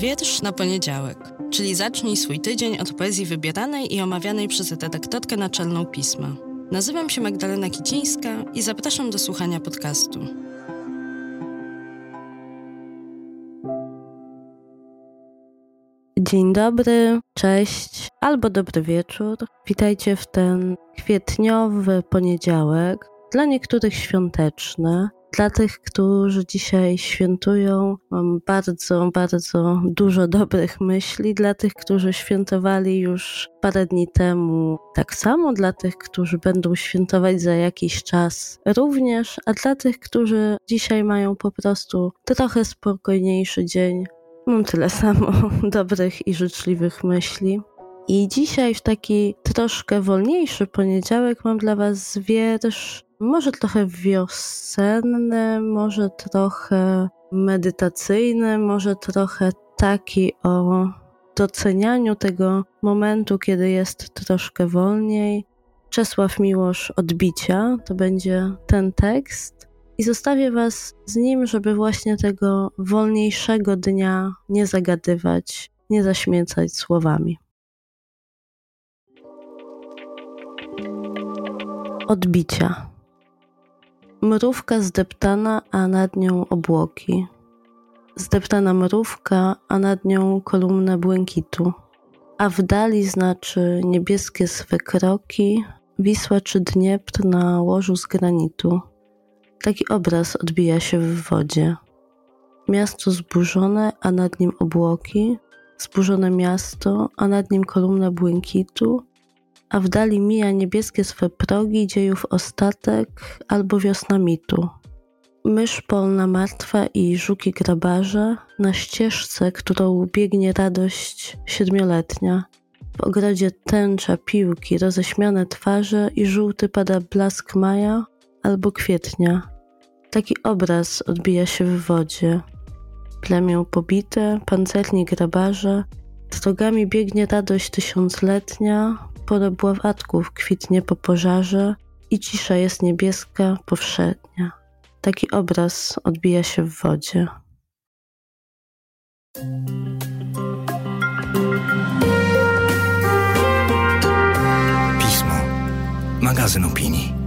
Wiersz na poniedziałek, czyli zacznij swój tydzień od poezji wybieranej i omawianej przez redaktorkę naczelną pisma. Nazywam się Magdalena Kicińska i zapraszam do słuchania podcastu. Dzień dobry, cześć albo dobry wieczór. Witajcie w ten kwietniowy poniedziałek, dla niektórych świąteczny. Dla tych, którzy dzisiaj świętują, mam bardzo, bardzo dużo dobrych myśli. Dla tych, którzy świętowali już parę dni temu, tak samo. Dla tych, którzy będą świętować za jakiś czas, również. A dla tych, którzy dzisiaj mają po prostu trochę spokojniejszy dzień, mam tyle samo dobrych i życzliwych myśli. I dzisiaj, w taki troszkę wolniejszy poniedziałek, mam dla Was wiersz może trochę wiosenny, może trochę medytacyjny, może trochę taki o docenianiu tego momentu, kiedy jest troszkę wolniej. Czesław Miłosz Odbicia to będzie ten tekst. I zostawię Was z nim, żeby właśnie tego wolniejszego dnia nie zagadywać, nie zaśmiecać słowami. Odbicia. Mrówka zdeptana, a nad nią obłoki. Zdeptana mrówka, a nad nią kolumna błękitu. A w dali znaczy niebieskie swe kroki, Wisła czy Dniepr na łożu z granitu. Taki obraz odbija się w wodzie. Miasto zburzone, a nad nim obłoki, zburzone miasto, a nad nim kolumna błękitu, a w dali mija niebieskie swe progi dziejów ostatek albo wiosna mitu. Mysz polna martwa i żuki grabarze na ścieżce, którą biegnie radość siedmioletnia. W ogrodzie tęcza piłki, roześmiane twarze i żółty pada blask maja albo kwietnia. Taki obraz odbija się w wodzie. Plemię pobite, pancerni grabarze, drogami biegnie radość tysiącletnia, pora bławatków kwitnie po pożarze i cisza jest niebieska, powszednia. Taki obraz odbija się w wodzie. Pismo. Magazyn opinii.